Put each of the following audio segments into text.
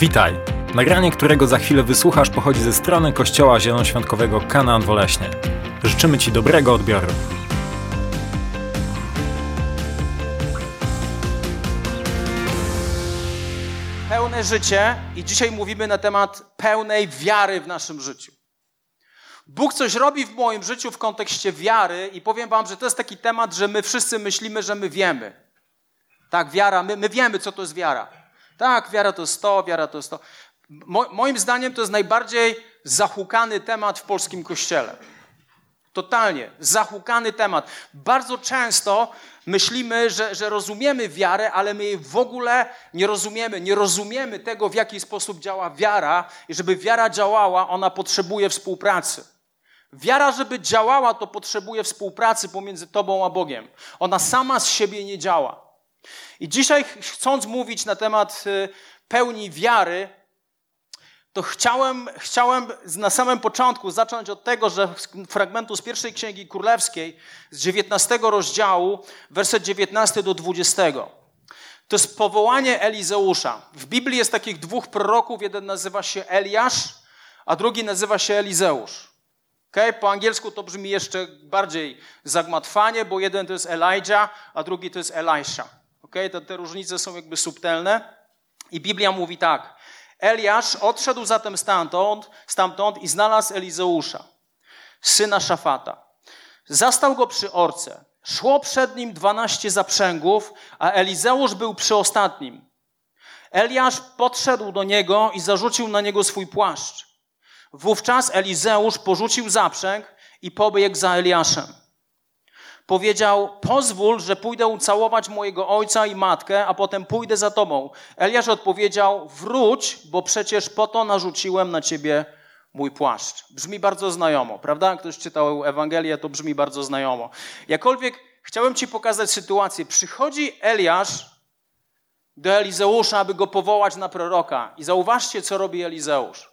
Witaj! Nagranie, którego za chwilę wysłuchasz, pochodzi ze strony Kościoła Zielonoświątkowego Kanaan Woleśnie. Życzymy Ci dobrego odbioru. Pełne życie i dzisiaj mówimy na temat pełnej wiary w naszym życiu. Bóg coś robi w moim życiu w kontekście wiary i powiem wam, że to jest taki temat, że my wszyscy myślimy, że my wiemy. Tak, wiara, my, my wiemy, co to jest wiara. Tak, wiara to jest to, wiara to jest to. Mo, moim zdaniem to jest najbardziej zahukany temat w polskim kościele. Totalnie, zahukany temat. Bardzo często myślimy, że, że rozumiemy wiarę, ale my jej w ogóle nie rozumiemy. Nie rozumiemy tego, w jaki sposób działa wiara i żeby wiara działała, ona potrzebuje współpracy. Wiara, żeby działała, to potrzebuje współpracy pomiędzy Tobą a Bogiem. Ona sama z siebie nie działa. I dzisiaj, chcąc mówić na temat y, pełni wiary, to chciałem, chciałem na samym początku zacząć od tego, że fragmentu z pierwszej księgi królewskiej, z 19 rozdziału, werset 19 do 20. To jest powołanie Elizeusza. W Biblii jest takich dwóch proroków, jeden nazywa się Eliasz, a drugi nazywa się Elizeusz. Okay? Po angielsku to brzmi jeszcze bardziej zagmatwanie, bo jeden to jest Elijah, a drugi to jest Elisha. Okay? Te, te różnice są jakby subtelne. I Biblia mówi tak. Eliasz odszedł zatem stamtąd, stamtąd i znalazł Elizeusza, syna Szafata. Zastał go przy orce. Szło przed nim dwanaście zaprzęgów, a Elizeusz był przy ostatnim. Eliasz podszedł do niego i zarzucił na niego swój płaszcz. Wówczas Elizeusz porzucił zaprzęg i pobiegł za Eliaszem powiedział: Pozwól, że pójdę ucałować mojego ojca i matkę, a potem pójdę za tobą. Eliasz odpowiedział: Wróć, bo przecież po to narzuciłem na ciebie mój płaszcz. Brzmi bardzo znajomo, prawda? Ktoś czytał Ewangelię, to brzmi bardzo znajomo. Jakkolwiek chciałem ci pokazać sytuację. Przychodzi Eliasz do Elizeusza, aby go powołać na proroka. I zauważcie, co robi Elizeusz.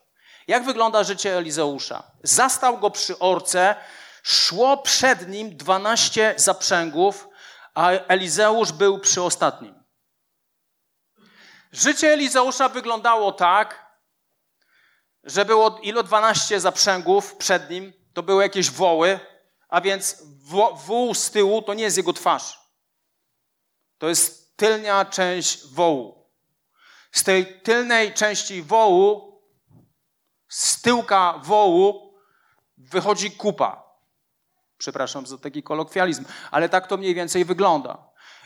Jak wygląda życie Elizeusza? Zastał go przy orce, Szło przed nim dwanaście zaprzęgów, a Elizeusz był przy ostatnim. Życie Elizeusza wyglądało tak, że było ilo 12 zaprzęgów przed nim, to były jakieś woły, a więc wół z tyłu to nie jest jego twarz. To jest tylnia część wołu. Z tej tylnej części wołu, z tyłka wołu wychodzi kupa. Przepraszam za taki kolokwializm, ale tak to mniej więcej wygląda.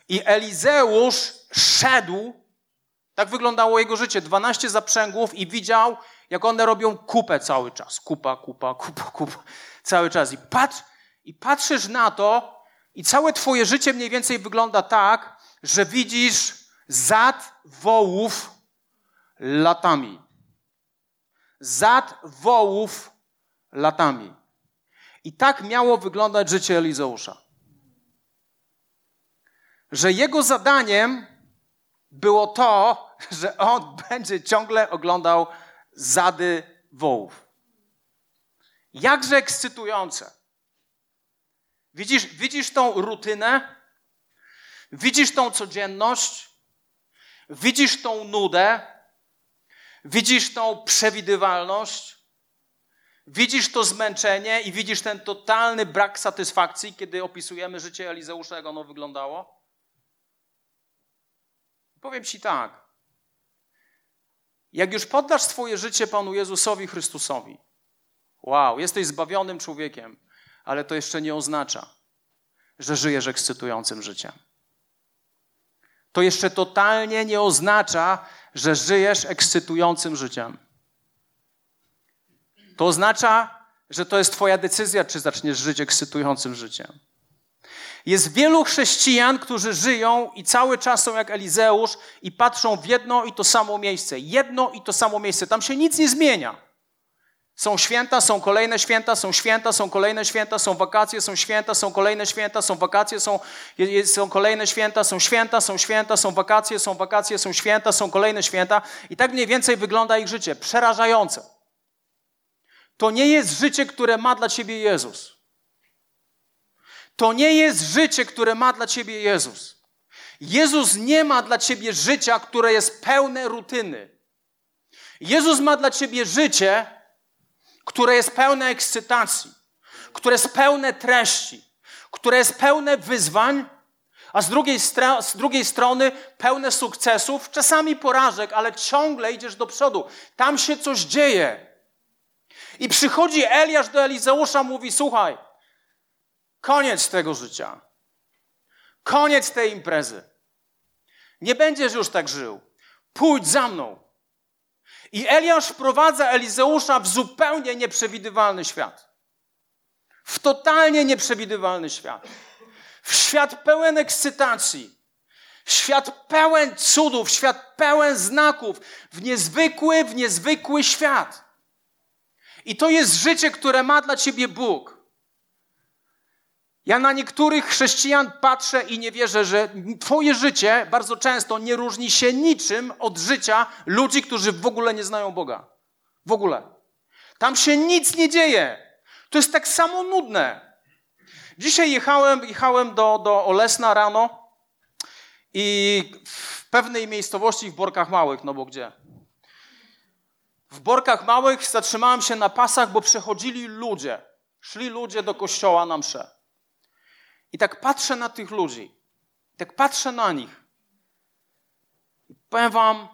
I Elizeusz szedł, tak wyglądało jego życie, 12 zaprzęgów i widział, jak one robią kupę cały czas. Kupa, kupa, kupa, kupa, cały czas. I, patrz, i patrzysz na to i całe twoje życie mniej więcej wygląda tak, że widzisz zad wołów latami. Zad wołów latami. I tak miało wyglądać życie Elizeusza. Że jego zadaniem było to, że on będzie ciągle oglądał zady wołów. Jakże ekscytujące. Widzisz, widzisz tą rutynę? Widzisz tą codzienność? Widzisz tą nudę? Widzisz tą przewidywalność? Widzisz to zmęczenie i widzisz ten totalny brak satysfakcji, kiedy opisujemy życie Elizeusza, jak ono wyglądało? Powiem Ci tak. Jak już poddasz swoje życie Panu Jezusowi Chrystusowi, wow, jesteś zbawionym człowiekiem, ale to jeszcze nie oznacza, że żyjesz ekscytującym życiem. To jeszcze totalnie nie oznacza, że żyjesz ekscytującym życiem. To oznacza, że to jest Twoja decyzja, czy zaczniesz żyć ekscytującym życiem. Jest wielu chrześcijan, którzy żyją i cały czas są jak Elizeusz i patrzą w jedno i to samo miejsce. Jedno i to samo miejsce. Tam się nic nie zmienia. Są święta, są kolejne święta, są święta, są kolejne święta, są wakacje, są święta, są kolejne święta, są wakacje, są, są kolejne święta, są święta, są święta, są wakacje, są wakacje, są święta, są kolejne święta. I tak mniej więcej wygląda ich życie. Przerażające. To nie jest życie, które ma dla ciebie Jezus. To nie jest życie, które ma dla ciebie Jezus. Jezus nie ma dla ciebie życia, które jest pełne rutyny. Jezus ma dla ciebie życie, które jest pełne ekscytacji, które jest pełne treści, które jest pełne wyzwań, a z drugiej, z drugiej strony pełne sukcesów, czasami porażek, ale ciągle idziesz do przodu. Tam się coś dzieje. I przychodzi Eliasz do Elizeusza, mówi: Słuchaj, koniec tego życia. Koniec tej imprezy. Nie będziesz już tak żył. Pójdź za mną. I Eliasz wprowadza Elizeusza w zupełnie nieprzewidywalny świat. W totalnie nieprzewidywalny świat. W świat pełen ekscytacji. Świat pełen cudów, świat pełen znaków, w niezwykły, w niezwykły świat. I to jest życie, które ma dla ciebie Bóg. Ja na niektórych chrześcijan patrzę i nie wierzę, że Twoje życie bardzo często nie różni się niczym od życia ludzi, którzy w ogóle nie znają Boga. W ogóle. Tam się nic nie dzieje. To jest tak samo nudne. Dzisiaj jechałem, jechałem do, do Olesna rano i w pewnej miejscowości w Borkach Małych, no bo gdzie? W Borkach Małych zatrzymałem się na pasach, bo przechodzili ludzie. Szli ludzie do kościoła na msze. I tak patrzę na tych ludzi. Tak patrzę na nich. I powiem wam,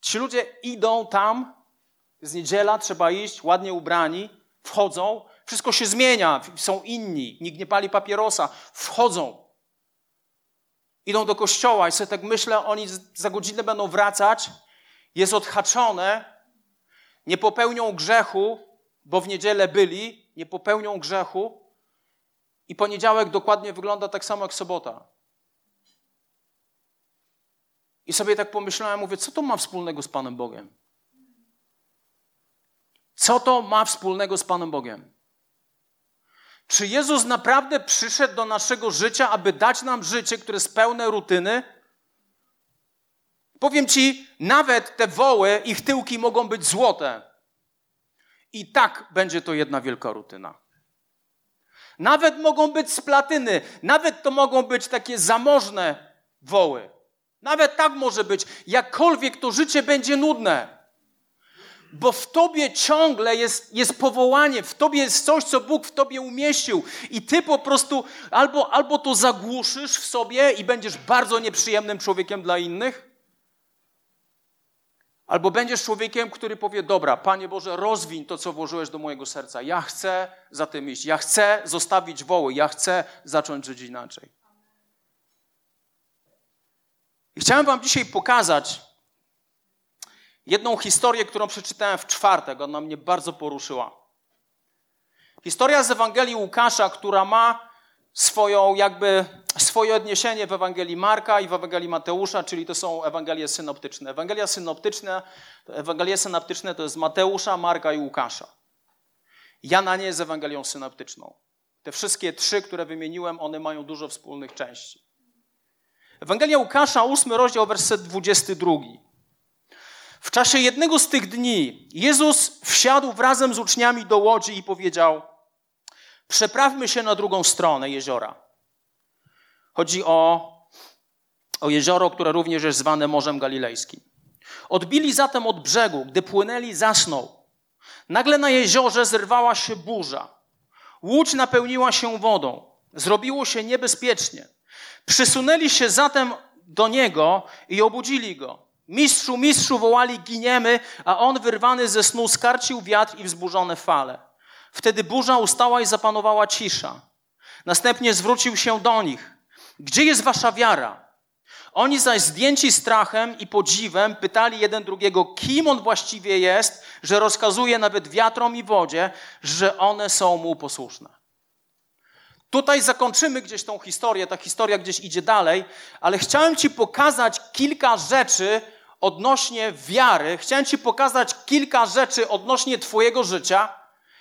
ci ludzie idą tam, z niedziela, trzeba iść, ładnie ubrani, wchodzą, wszystko się zmienia, są inni, nikt nie pali papierosa, wchodzą. Idą do kościoła i sobie tak myślę, oni za godzinę będą wracać, jest odhaczone, nie popełnią grzechu, bo w niedzielę byli, nie popełnią grzechu, i poniedziałek dokładnie wygląda tak samo jak sobota. I sobie tak pomyślałem, mówię, co to ma wspólnego z Panem Bogiem? Co to ma wspólnego z Panem Bogiem? Czy Jezus naprawdę przyszedł do naszego życia, aby dać nam życie, które jest pełne rutyny? Powiem ci, nawet te woły, ich tyłki mogą być złote. I tak będzie to jedna wielka rutyna. Nawet mogą być z platyny, nawet to mogą być takie zamożne woły. Nawet tak może być. Jakkolwiek to życie będzie nudne. Bo w tobie ciągle jest, jest powołanie, w tobie jest coś, co Bóg w tobie umieścił. I ty po prostu albo, albo to zagłuszysz w sobie i będziesz bardzo nieprzyjemnym człowiekiem dla innych, Albo będziesz człowiekiem, który powie: Dobra, Panie Boże, rozwiń to, co włożyłeś do mojego serca. Ja chcę za tym iść. Ja chcę zostawić woły. Ja chcę zacząć żyć inaczej. I chciałem Wam dzisiaj pokazać jedną historię, którą przeczytałem w czwartek. Ona mnie bardzo poruszyła. Historia z Ewangelii Łukasza, która ma swoją jakby swoje odniesienie w Ewangelii Marka i w Ewangelii Mateusza, czyli to są Ewangelie synoptyczne. Ewangelia synoptyczne, Ewangelie synoptyczne to jest Mateusza, Marka i Łukasza. Jana nie jest Ewangelią synoptyczną. Te wszystkie trzy, które wymieniłem, one mają dużo wspólnych części. Ewangelia Łukasza, ósmy rozdział, werset 22. W czasie jednego z tych dni Jezus wsiadł razem z uczniami do łodzi i powiedział: Przeprawmy się na drugą stronę jeziora. Chodzi o, o jezioro, które również jest zwane Morzem Galilejskim. Odbili zatem od brzegu, gdy płynęli, zasnął. Nagle na jeziorze zerwała się burza. Łódź napełniła się wodą. Zrobiło się niebezpiecznie. Przysunęli się zatem do niego i obudzili go. Mistrzu, mistrzu wołali, giniemy, a on wyrwany ze snu skarcił wiatr i wzburzone fale. Wtedy burza ustała i zapanowała cisza. Następnie zwrócił się do nich. Gdzie jest wasza wiara? Oni zaś zdjęci strachem i podziwem pytali jeden drugiego, kim on właściwie jest, że rozkazuje nawet wiatrom i wodzie, że one są mu posłuszne. Tutaj zakończymy gdzieś tą historię, ta historia gdzieś idzie dalej, ale chciałem Ci pokazać kilka rzeczy odnośnie wiary. Chciałem Ci pokazać kilka rzeczy odnośnie Twojego życia,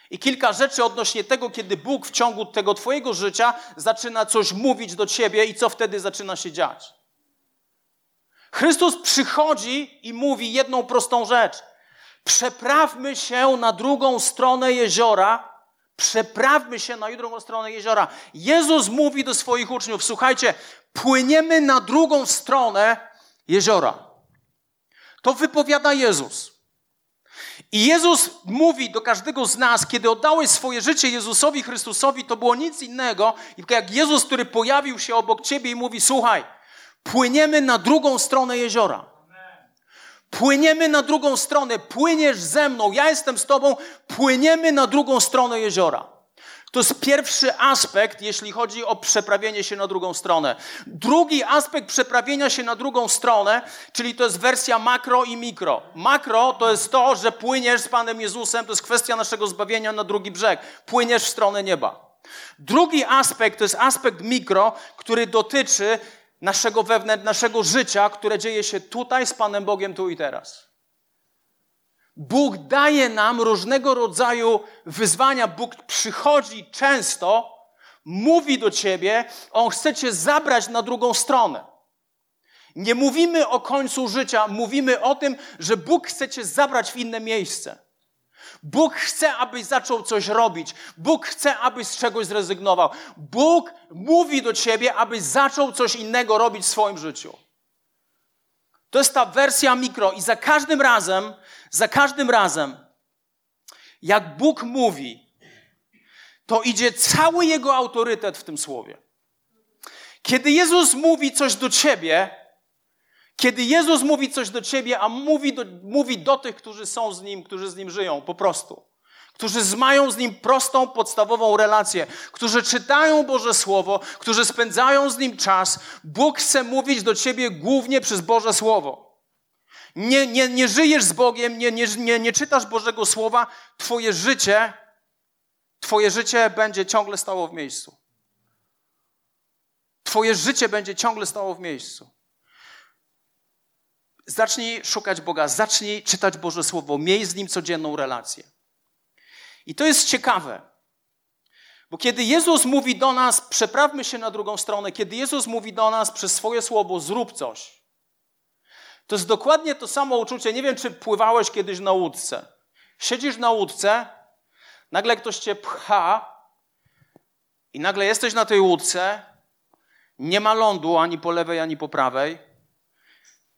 i kilka rzeczy odnośnie tego, kiedy Bóg w ciągu tego Twojego życia zaczyna coś mówić do Ciebie i co wtedy zaczyna się dziać. Chrystus przychodzi i mówi jedną prostą rzecz. Przeprawmy się na drugą stronę jeziora. Przeprawmy się na drugą stronę jeziora. Jezus mówi do swoich uczniów: Słuchajcie, płyniemy na drugą stronę jeziora. To wypowiada Jezus. I Jezus mówi do każdego z nas, kiedy oddałeś swoje życie Jezusowi Chrystusowi, to było nic innego, jak Jezus, który pojawił się obok ciebie i mówi: Słuchaj, płyniemy na drugą stronę jeziora. Płyniemy na drugą stronę, płyniesz ze mną, ja jestem z tobą, płyniemy na drugą stronę jeziora. To jest pierwszy aspekt, jeśli chodzi o przeprawienie się na drugą stronę. Drugi aspekt przeprawienia się na drugą stronę, czyli to jest wersja makro i mikro. Makro to jest to, że płyniesz z Panem Jezusem, to jest kwestia naszego zbawienia na drugi brzeg. Płyniesz w stronę nieba. Drugi aspekt to jest aspekt mikro, który dotyczy naszego wewnętrznego, naszego życia, które dzieje się tutaj z Panem Bogiem tu i teraz. Bóg daje nam różnego rodzaju wyzwania. Bóg przychodzi często, mówi do ciebie, On chce cię zabrać na drugą stronę. Nie mówimy o końcu życia, mówimy o tym, że Bóg chce cię zabrać w inne miejsce. Bóg chce, abyś zaczął coś robić. Bóg chce, abyś z czegoś zrezygnował. Bóg mówi do ciebie, abyś zaczął coś innego robić w swoim życiu. To jest ta wersja mikro i za każdym razem, za każdym razem, jak Bóg mówi, to idzie cały Jego autorytet w tym słowie. Kiedy Jezus mówi coś do ciebie, kiedy Jezus mówi coś do ciebie, a mówi do, mówi do tych, którzy są z Nim, którzy z Nim żyją, po prostu. Którzy mają z Nim prostą, podstawową relację, którzy czytają Boże Słowo, którzy spędzają z Nim czas, Bóg chce mówić do ciebie głównie przez Boże Słowo. Nie, nie, nie żyjesz z Bogiem, nie, nie, nie, nie czytasz Bożego Słowa, Twoje życie, Twoje życie będzie ciągle stało w miejscu. Twoje życie będzie ciągle stało w miejscu. Zacznij szukać Boga, zacznij czytać Boże Słowo, miej z Nim codzienną relację. I to jest ciekawe, bo kiedy Jezus mówi do nas, przeprawmy się na drugą stronę, kiedy Jezus mówi do nas przez swoje słowo, zrób coś, to jest dokładnie to samo uczucie. Nie wiem, czy pływałeś kiedyś na łódce. Siedzisz na łódce, nagle ktoś cię pcha i nagle jesteś na tej łódce, nie ma lądu ani po lewej, ani po prawej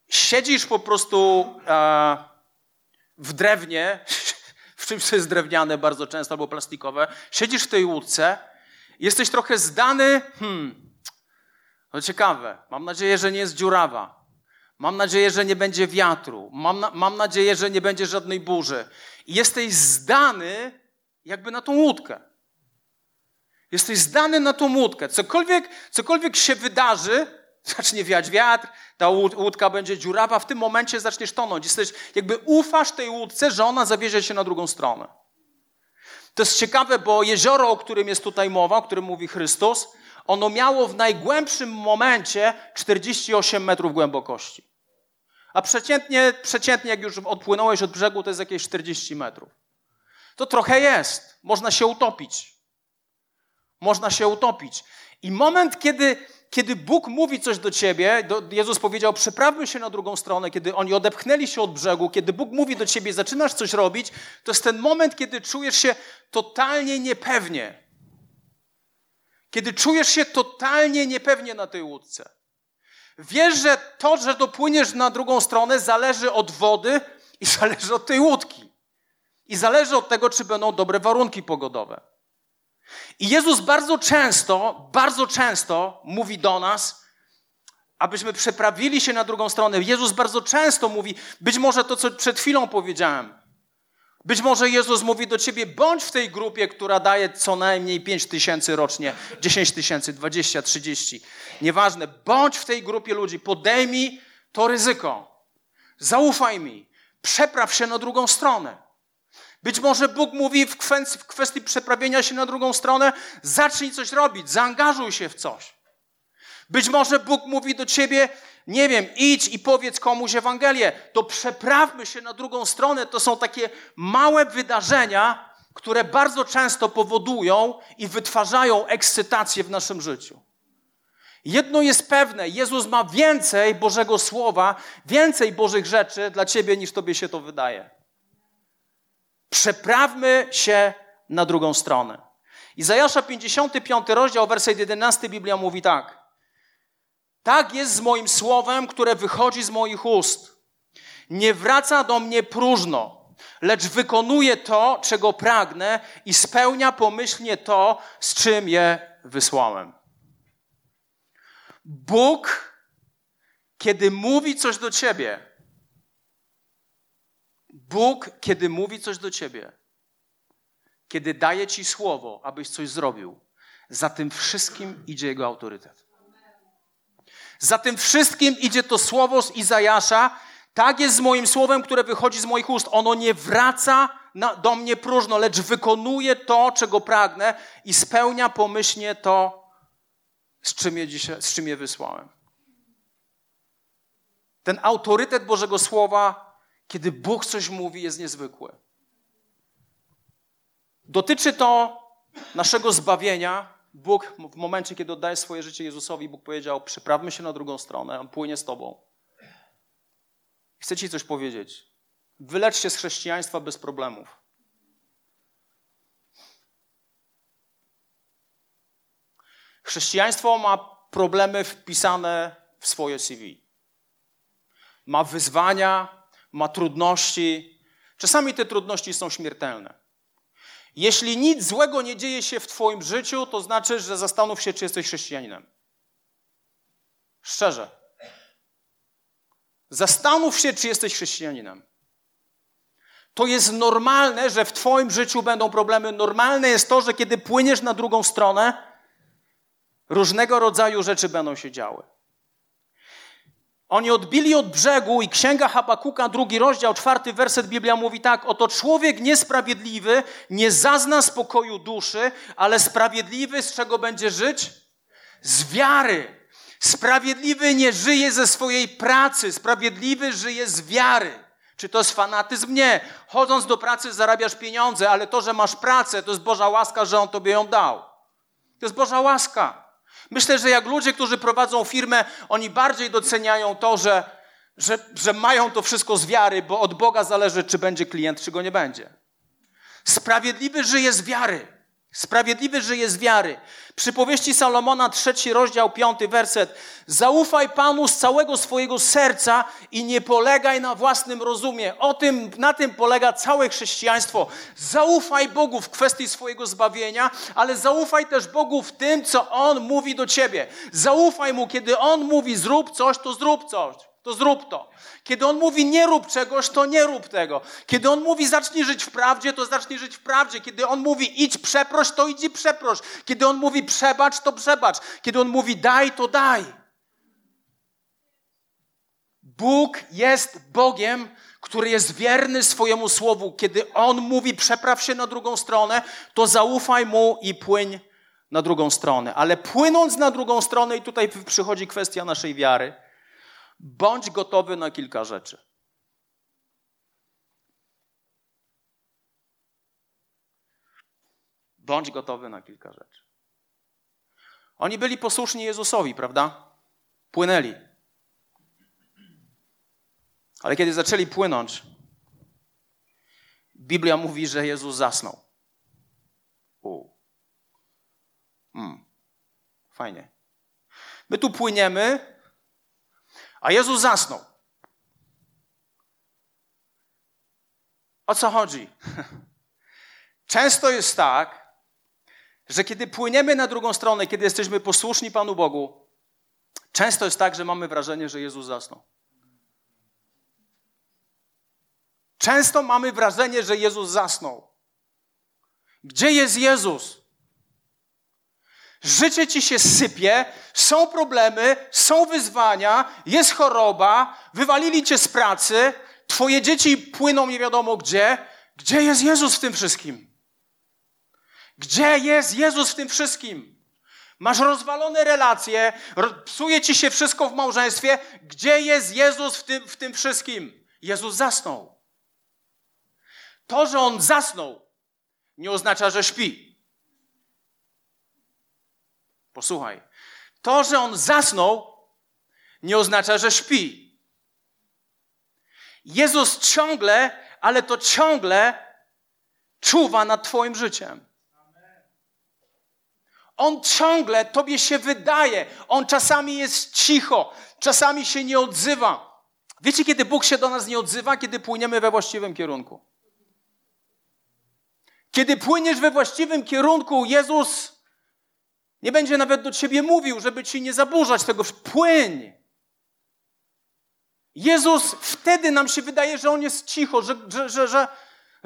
siedzisz po prostu e, w drewnie, czymś, co jest drewniane bardzo często albo plastikowe, siedzisz w tej łódce, jesteś trochę zdany, hmm, no ciekawe, mam nadzieję, że nie jest dziurawa. Mam nadzieję, że nie będzie wiatru. Mam, na, mam nadzieję, że nie będzie żadnej burzy. I jesteś zdany jakby na tą łódkę. Jesteś zdany na tą łódkę. Cokolwiek, cokolwiek się wydarzy, zacznie wiać wiatr, ta łódka będzie dziurawa, w tym momencie zaczniesz tonąć. Jesteś, jakby ufasz tej łódce, że ona zawiezie się na drugą stronę. To jest ciekawe, bo jezioro, o którym jest tutaj mowa, o którym mówi Chrystus, ono miało w najgłębszym momencie 48 metrów głębokości. A przeciętnie, przeciętnie, jak już odpłynąłeś od brzegu, to jest jakieś 40 metrów. To trochę jest. Można się utopić. Można się utopić. I moment, kiedy kiedy Bóg mówi coś do ciebie, do, Jezus powiedział, przeprawmy się na drugą stronę, kiedy oni odepchnęli się od brzegu, kiedy Bóg mówi do ciebie, zaczynasz coś robić, to jest ten moment, kiedy czujesz się totalnie niepewnie. Kiedy czujesz się totalnie niepewnie na tej łódce. Wiesz, że to, że dopłyniesz na drugą stronę, zależy od wody i zależy od tej łódki. I zależy od tego, czy będą dobre warunki pogodowe. I Jezus bardzo często, bardzo często mówi do nas, abyśmy przeprawili się na drugą stronę. Jezus bardzo często mówi, być może to, co przed chwilą powiedziałem. Być może Jezus mówi do ciebie, bądź w tej grupie, która daje co najmniej 5 tysięcy rocznie, 10 tysięcy, 20, 30. Nieważne, bądź w tej grupie ludzi, podejmij to ryzyko. Zaufaj mi, przepraw się na drugą stronę. Być może Bóg mówi w kwestii, w kwestii przeprawienia się na drugą stronę, zacznij coś robić, zaangażuj się w coś. Być może Bóg mówi do ciebie, nie wiem, idź i powiedz komuś Ewangelię. To przeprawmy się na drugą stronę. To są takie małe wydarzenia, które bardzo często powodują i wytwarzają ekscytację w naszym życiu. Jedno jest pewne: Jezus ma więcej Bożego Słowa, więcej Bożych rzeczy dla ciebie, niż tobie się to wydaje. Przeprawmy się na drugą stronę. Izajasza 55 rozdział, werset 11 Biblia mówi tak. Tak jest z moim słowem, które wychodzi z moich ust. Nie wraca do mnie próżno, lecz wykonuje to, czego pragnę i spełnia pomyślnie to, z czym je wysłałem. Bóg, kiedy mówi coś do ciebie, Bóg, kiedy mówi coś do ciebie, kiedy daje ci słowo, abyś coś zrobił, za tym wszystkim idzie jego autorytet. Za tym wszystkim idzie to słowo z Izajasza. Tak jest z moim słowem, które wychodzi z moich ust. Ono nie wraca na, do mnie próżno, lecz wykonuje to, czego pragnę i spełnia pomyślnie to, z czym je, dzisiaj, z czym je wysłałem. Ten autorytet Bożego Słowa, kiedy Bóg coś mówi, jest niezwykły. Dotyczy to naszego zbawienia. Bóg w momencie, kiedy oddaje swoje życie Jezusowi, Bóg powiedział: Przeprawmy się na drugą stronę, on płynie z tobą. Chcę ci coś powiedzieć. Wylecz się z chrześcijaństwa bez problemów. Chrześcijaństwo ma problemy wpisane w swoje CV. Ma wyzwania, ma trudności. Czasami te trudności są śmiertelne. Jeśli nic złego nie dzieje się w Twoim życiu, to znaczy, że zastanów się, czy jesteś chrześcijaninem. Szczerze. Zastanów się, czy jesteś chrześcijaninem. To jest normalne, że w Twoim życiu będą problemy. Normalne jest to, że kiedy płyniesz na drugą stronę, różnego rodzaju rzeczy będą się działy. Oni odbili od brzegu i Księga Habakuka, drugi rozdział, czwarty werset Biblia mówi tak, oto człowiek niesprawiedliwy nie zazna spokoju duszy, ale sprawiedliwy z czego będzie żyć? Z wiary. Sprawiedliwy nie żyje ze swojej pracy, sprawiedliwy żyje z wiary. Czy to jest fanatyzm? Nie. Chodząc do pracy zarabiasz pieniądze, ale to, że masz pracę, to jest Boża łaska, że On tobie ją dał. To jest Boża łaska. Myślę, że jak ludzie, którzy prowadzą firmę, oni bardziej doceniają to, że, że, że mają to wszystko z wiary, bo od Boga zależy, czy będzie klient, czy go nie będzie. Sprawiedliwy żyje z wiary. Sprawiedliwy żyje z wiary. Przypowieści Salomona, trzeci rozdział, piąty werset. Zaufaj Panu z całego swojego serca i nie polegaj na własnym rozumie. O tym, na tym polega całe chrześcijaństwo. Zaufaj Bogu w kwestii swojego zbawienia, ale zaufaj też Bogu w tym, co On mówi do ciebie. Zaufaj Mu, kiedy On mówi zrób coś, to zrób coś to zrób to. Kiedy On mówi nie rób czegoś, to nie rób tego. Kiedy On mówi zacznij żyć w prawdzie, to zacznij żyć w prawdzie. Kiedy On mówi idź przeproś, to idź i przeproś. Kiedy On mówi przebacz, to przebacz. Kiedy On mówi daj, to daj. Bóg jest Bogiem, który jest wierny swojemu słowu. Kiedy On mówi przepraw się na drugą stronę, to zaufaj Mu i płyń na drugą stronę. Ale płynąc na drugą stronę, i tutaj przychodzi kwestia naszej wiary, Bądź gotowy na kilka rzeczy. Bądź gotowy na kilka rzeczy. Oni byli posłuszni Jezusowi, prawda? Płynęli. Ale kiedy zaczęli płynąć, Biblia mówi, że Jezus zasnął. U. Hmm. Fajnie. My tu płyniemy, a Jezus zasnął. O co chodzi? Często jest tak, że kiedy płyniemy na drugą stronę, kiedy jesteśmy posłuszni Panu Bogu, często jest tak, że mamy wrażenie, że Jezus zasnął. Często mamy wrażenie, że Jezus zasnął. Gdzie jest Jezus? Życie ci się sypie, są problemy, są wyzwania, jest choroba, wywalili cię z pracy, twoje dzieci płyną nie wiadomo gdzie. Gdzie jest Jezus w tym wszystkim? Gdzie jest Jezus w tym wszystkim? Masz rozwalone relacje, psuje ci się wszystko w małżeństwie. Gdzie jest Jezus w tym, w tym wszystkim? Jezus zasnął. To, że on zasnął, nie oznacza, że śpi. Posłuchaj. To, że on zasnął, nie oznacza, że śpi. Jezus ciągle, ale to ciągle czuwa nad Twoim życiem. On ciągle Tobie się wydaje. On czasami jest cicho, czasami się nie odzywa. Wiecie, kiedy Bóg się do nas nie odzywa? Kiedy płyniemy we właściwym kierunku. Kiedy płyniesz we właściwym kierunku, Jezus nie będzie nawet do ciebie mówił, żeby ci nie zaburzać tego. Płyń. Jezus wtedy nam się wydaje, że on jest cicho, że, że, że, że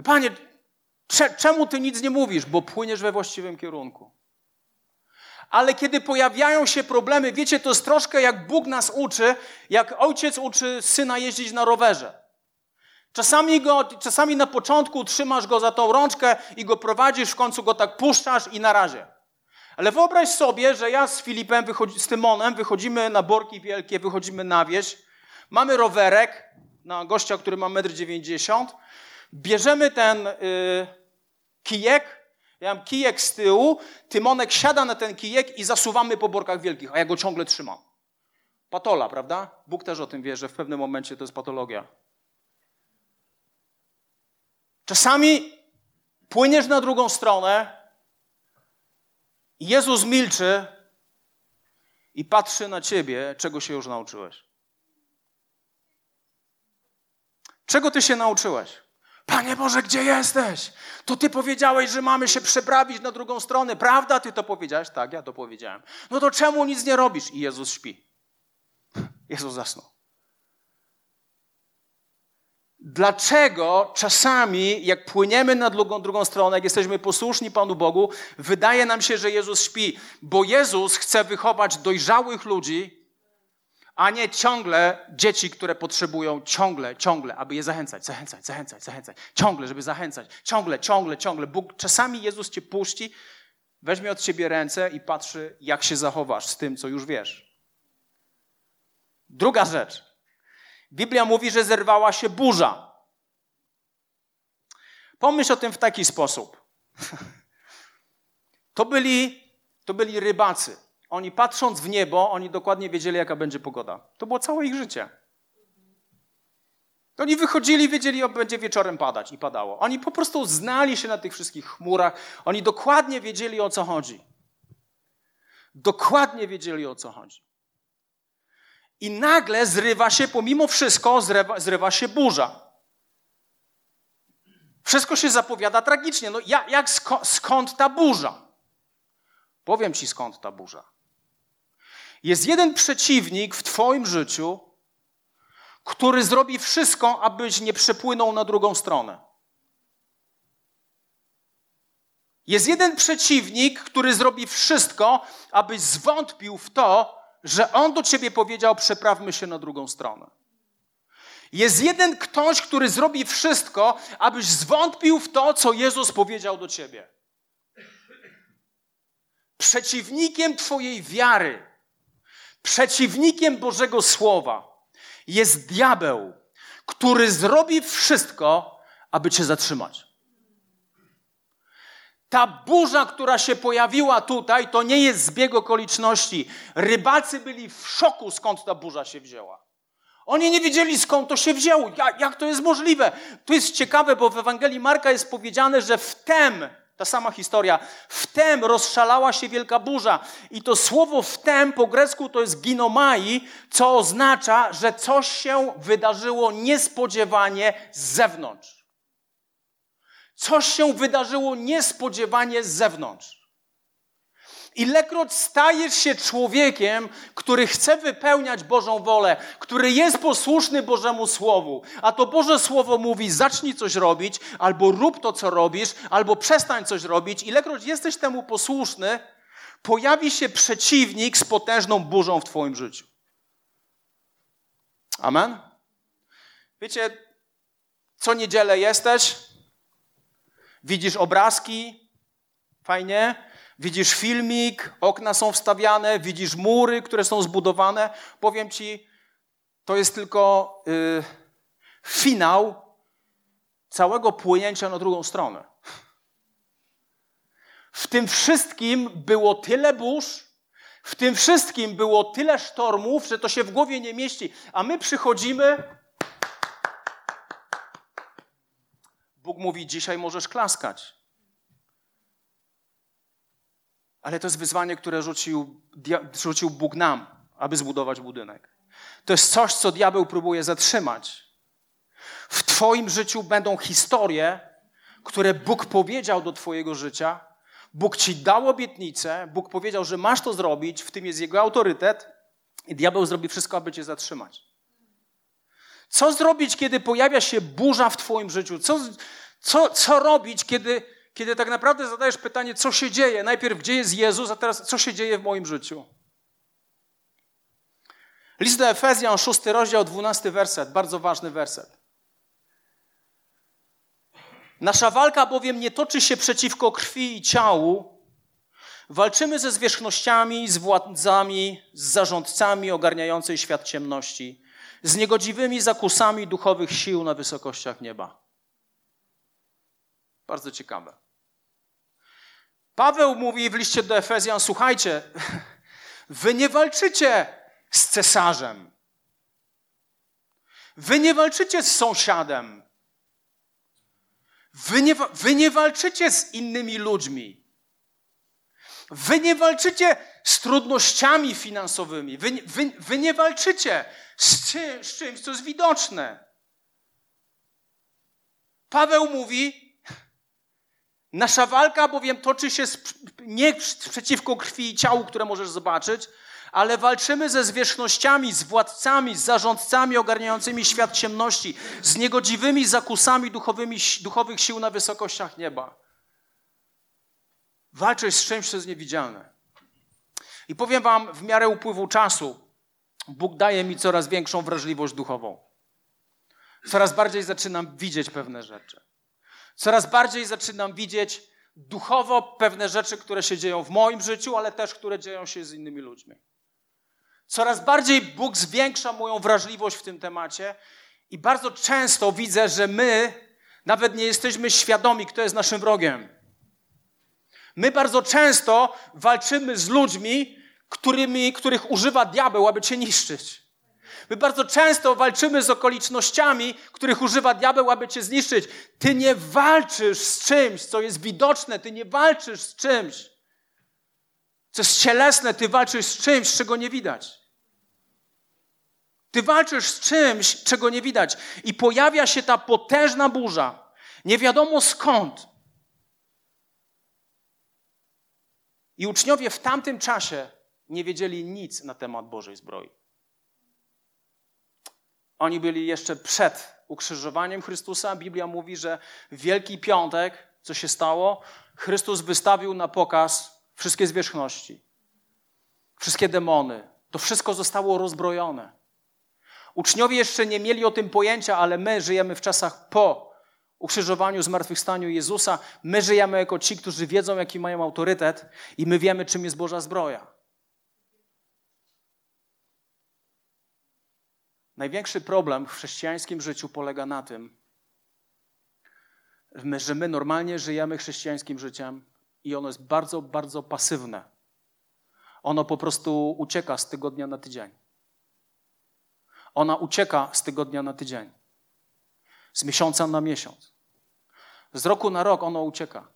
Panie, czemu ty nic nie mówisz? Bo płyniesz we właściwym kierunku. Ale kiedy pojawiają się problemy, wiecie, to jest troszkę jak Bóg nas uczy, jak ojciec uczy syna jeździć na rowerze. Czasami, go, czasami na początku trzymasz go za tą rączkę i go prowadzisz, w końcu go tak puszczasz i na razie. Ale wyobraź sobie, że ja z Filipem, wychodzi, z Tymonem wychodzimy na Borki Wielkie, wychodzimy na wieś, mamy rowerek na gościa, który ma 1,90 m, bierzemy ten y, kijek, ja mam kijek z tyłu, Tymonek siada na ten kijek i zasuwamy po Borkach Wielkich, a ja go ciągle trzymam. Patola, prawda? Bóg też o tym wie, że w pewnym momencie to jest patologia. Czasami płyniesz na drugą stronę, Jezus milczy i patrzy na ciebie, czego się już nauczyłeś. Czego ty się nauczyłeś? Panie Boże, gdzie jesteś? To ty powiedziałeś, że mamy się przeprawić na drugą stronę. Prawda? Ty to powiedziałeś? Tak, ja to powiedziałem. No to czemu nic nie robisz? I Jezus śpi. Jezus zasnął. Dlaczego czasami, jak płyniemy na drugą, drugą stronę, jak jesteśmy posłuszni Panu Bogu, wydaje nam się, że Jezus śpi? Bo Jezus chce wychować dojrzałych ludzi, a nie ciągle dzieci, które potrzebują ciągle, ciągle, aby je zachęcać, zachęcać, zachęcać, zachęcać. Ciągle, żeby zachęcać. Ciągle, ciągle, ciągle. Bóg, czasami Jezus cię puści, weźmie od ciebie ręce i patrzy, jak się zachowasz z tym, co już wiesz. Druga rzecz. Biblia mówi, że zerwała się burza. Pomyśl o tym w taki sposób. To byli, to byli rybacy. Oni patrząc w niebo, oni dokładnie wiedzieli, jaka będzie pogoda. To było całe ich życie. Oni wychodzili, wiedzieli, że będzie wieczorem padać i padało. Oni po prostu znali się na tych wszystkich chmurach. Oni dokładnie wiedzieli, o co chodzi. Dokładnie wiedzieli, o co chodzi. I nagle zrywa się, pomimo wszystko, zrywa, zrywa się burza. Wszystko się zapowiada tragicznie. No jak, jak skąd ta burza? Powiem ci skąd ta burza. Jest jeden przeciwnik w Twoim życiu, który zrobi wszystko, abyś nie przepłynął na drugą stronę. Jest jeden przeciwnik, który zrobi wszystko, abyś zwątpił w to, że on do ciebie powiedział: Przeprawmy się na drugą stronę. Jest jeden ktoś, który zrobi wszystko, abyś zwątpił w to, co Jezus powiedział do ciebie. Przeciwnikiem Twojej wiary, przeciwnikiem Bożego Słowa jest diabeł, który zrobi wszystko, aby Cię zatrzymać. Ta burza, która się pojawiła tutaj, to nie jest zbieg okoliczności. Rybacy byli w szoku, skąd ta burza się wzięła. Oni nie wiedzieli, skąd to się wzięło. Jak, to jest możliwe? To jest ciekawe, bo w Ewangelii Marka jest powiedziane, że wtem, ta sama historia, wtem rozszalała się wielka burza. I to słowo wtem po grecku to jest ginomai, co oznacza, że coś się wydarzyło niespodziewanie z zewnątrz. Coś się wydarzyło niespodziewanie z zewnątrz. Ilekroć stajesz się człowiekiem, który chce wypełniać Bożą wolę, który jest posłuszny Bożemu Słowu, a to Boże Słowo mówi: zacznij coś robić, albo rób to, co robisz, albo przestań coś robić, ilekroć jesteś temu posłuszny, pojawi się przeciwnik z potężną burzą w Twoim życiu. Amen? Wiecie, co niedzielę jesteś, Widzisz obrazki, fajnie. Widzisz filmik, okna są wstawiane, widzisz mury, które są zbudowane. Powiem ci, to jest tylko yy, finał całego płynięcia na drugą stronę. W tym wszystkim było tyle burz, w tym wszystkim było tyle sztormów, że to się w głowie nie mieści. A my przychodzimy Bóg mówi: Dzisiaj możesz klaskać. Ale to jest wyzwanie, które rzucił, rzucił Bóg nam, aby zbudować budynek. To jest coś, co diabeł próbuje zatrzymać. W Twoim życiu będą historie, które Bóg powiedział do Twojego życia, Bóg Ci dał obietnicę, Bóg powiedział, że masz to zrobić, w tym jest Jego autorytet i diabeł zrobi wszystko, aby Cię zatrzymać. Co zrobić, kiedy pojawia się burza w Twoim życiu? Co, co, co robić, kiedy, kiedy tak naprawdę zadajesz pytanie, co się dzieje? Najpierw, gdzie jest Jezus, a teraz, co się dzieje w moim życiu? List do Efezjan, 6 rozdział, 12 werset, bardzo ważny werset. Nasza walka bowiem nie toczy się przeciwko krwi i ciału. Walczymy ze zwierzchnościami, z władzami, z zarządcami ogarniającej świat ciemności, z niegodziwymi zakusami duchowych sił na wysokościach nieba. Bardzo ciekawe. Paweł mówi w liście do Efezjan: Słuchajcie, wy nie walczycie z cesarzem. Wy nie walczycie z sąsiadem. Wy nie, wy nie walczycie z innymi ludźmi. Wy nie walczycie z trudnościami finansowymi. Wy, wy, wy nie walczycie z, z czymś, co jest widoczne. Paweł mówi, nasza walka bowiem toczy się nie przeciwko krwi i ciału, które możesz zobaczyć, ale walczymy ze zwierzchnościami, z władcami, z zarządcami ogarniającymi świat ciemności, z niegodziwymi zakusami duchowymi, duchowych sił na wysokościach nieba. Walczysz z czymś, co jest niewidzialne. I powiem Wam, w miarę upływu czasu, Bóg daje mi coraz większą wrażliwość duchową. Coraz bardziej zaczynam widzieć pewne rzeczy. Coraz bardziej zaczynam widzieć duchowo pewne rzeczy, które się dzieją w moim życiu, ale też które dzieją się z innymi ludźmi. Coraz bardziej Bóg zwiększa moją wrażliwość w tym temacie i bardzo często widzę, że my nawet nie jesteśmy świadomi, kto jest naszym wrogiem. My bardzo często walczymy z ludźmi, którymi, których używa diabeł, aby cię niszczyć. My bardzo często walczymy z okolicznościami, których używa diabeł, aby cię zniszczyć. Ty nie walczysz z czymś, co jest widoczne, ty nie walczysz z czymś, co jest cielesne, ty walczysz z czymś, czego nie widać. Ty walczysz z czymś, czego nie widać. I pojawia się ta potężna burza. Nie wiadomo skąd. I uczniowie w tamtym czasie nie wiedzieli nic na temat Bożej zbroi. Oni byli jeszcze przed ukrzyżowaniem Chrystusa. Biblia mówi, że Wielki Piątek, co się stało, Chrystus wystawił na pokaz wszystkie zwierzchności, wszystkie demony. To wszystko zostało rozbrojone. Uczniowie jeszcze nie mieli o tym pojęcia, ale my żyjemy w czasach po ukrzyżowaniu, zmartwychwstaniu Jezusa. My żyjemy jako ci, którzy wiedzą, jaki mają autorytet i my wiemy, czym jest Boża zbroja. Największy problem w chrześcijańskim życiu polega na tym, że my normalnie żyjemy chrześcijańskim życiem i ono jest bardzo, bardzo pasywne. Ono po prostu ucieka z tygodnia na tydzień. Ona ucieka z tygodnia na tydzień, z miesiąca na miesiąc. Z roku na rok ono ucieka.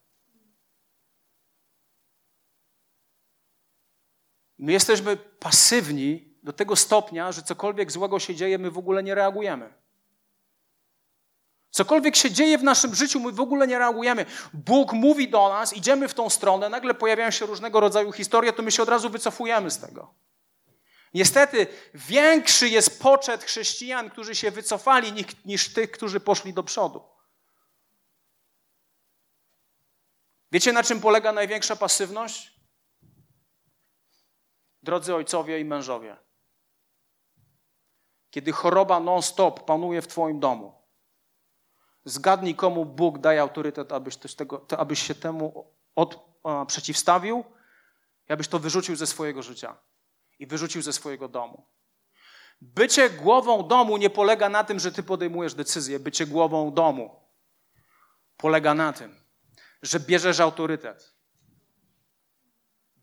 My jesteśmy pasywni do tego stopnia, że cokolwiek złego się dzieje, my w ogóle nie reagujemy. Cokolwiek się dzieje w naszym życiu, my w ogóle nie reagujemy. Bóg mówi do nas, idziemy w tą stronę, nagle pojawiają się różnego rodzaju historie, to my się od razu wycofujemy z tego. Niestety większy jest poczet chrześcijan, którzy się wycofali, niż tych, którzy poszli do przodu. Wiecie, na czym polega największa pasywność? Drodzy ojcowie i mężowie, kiedy choroba non-stop panuje w Twoim domu, zgadnij, komu Bóg daje autorytet, abyś, tego, abyś się temu od, a, przeciwstawił i abyś to wyrzucił ze swojego życia i wyrzucił ze swojego domu. Bycie głową domu nie polega na tym, że ty podejmujesz decyzję. Bycie głową domu polega na tym, że bierzesz autorytet.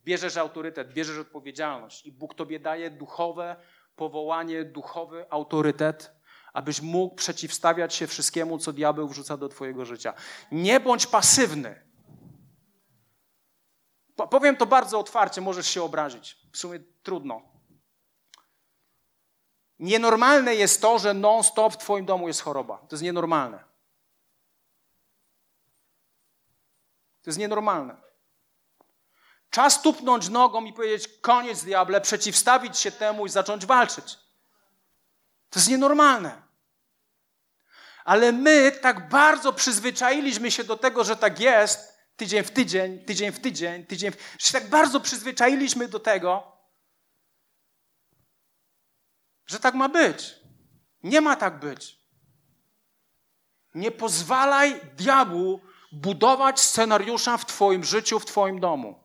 Bierzesz autorytet, bierzesz odpowiedzialność i Bóg tobie daje duchowe powołanie, duchowy autorytet, abyś mógł przeciwstawiać się wszystkiemu, co diabeł wrzuca do twojego życia. Nie bądź pasywny. Powiem to bardzo otwarcie, możesz się obrazić. W sumie trudno. Nienormalne jest to, że non-stop w Twoim domu jest choroba. To jest nienormalne. To jest nienormalne. Czas tupnąć nogą i powiedzieć: koniec, diable, przeciwstawić się temu i zacząć walczyć. To jest nienormalne. Ale my tak bardzo przyzwyczailiśmy się do tego, że tak jest, tydzień w tydzień, tydzień w tydzień, tydzień w... Że tak bardzo przyzwyczailiśmy do tego, że tak ma być. Nie ma tak być. Nie pozwalaj diabłu budować scenariusza w Twoim życiu, w Twoim domu.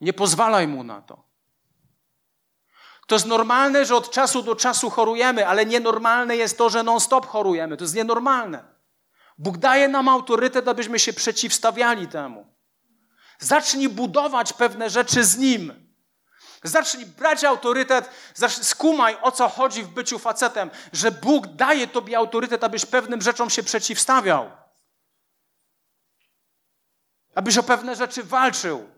Nie pozwalaj mu na to. To jest normalne, że od czasu do czasu chorujemy, ale nienormalne jest to, że non-stop chorujemy. To jest nienormalne. Bóg daje nam autorytet, abyśmy się przeciwstawiali temu. Zacznij budować pewne rzeczy z Nim. Zacznij brać autorytet, skumaj o co chodzi w byciu facetem, że Bóg daje Tobie autorytet, abyś pewnym rzeczom się przeciwstawiał. Abyś o pewne rzeczy walczył.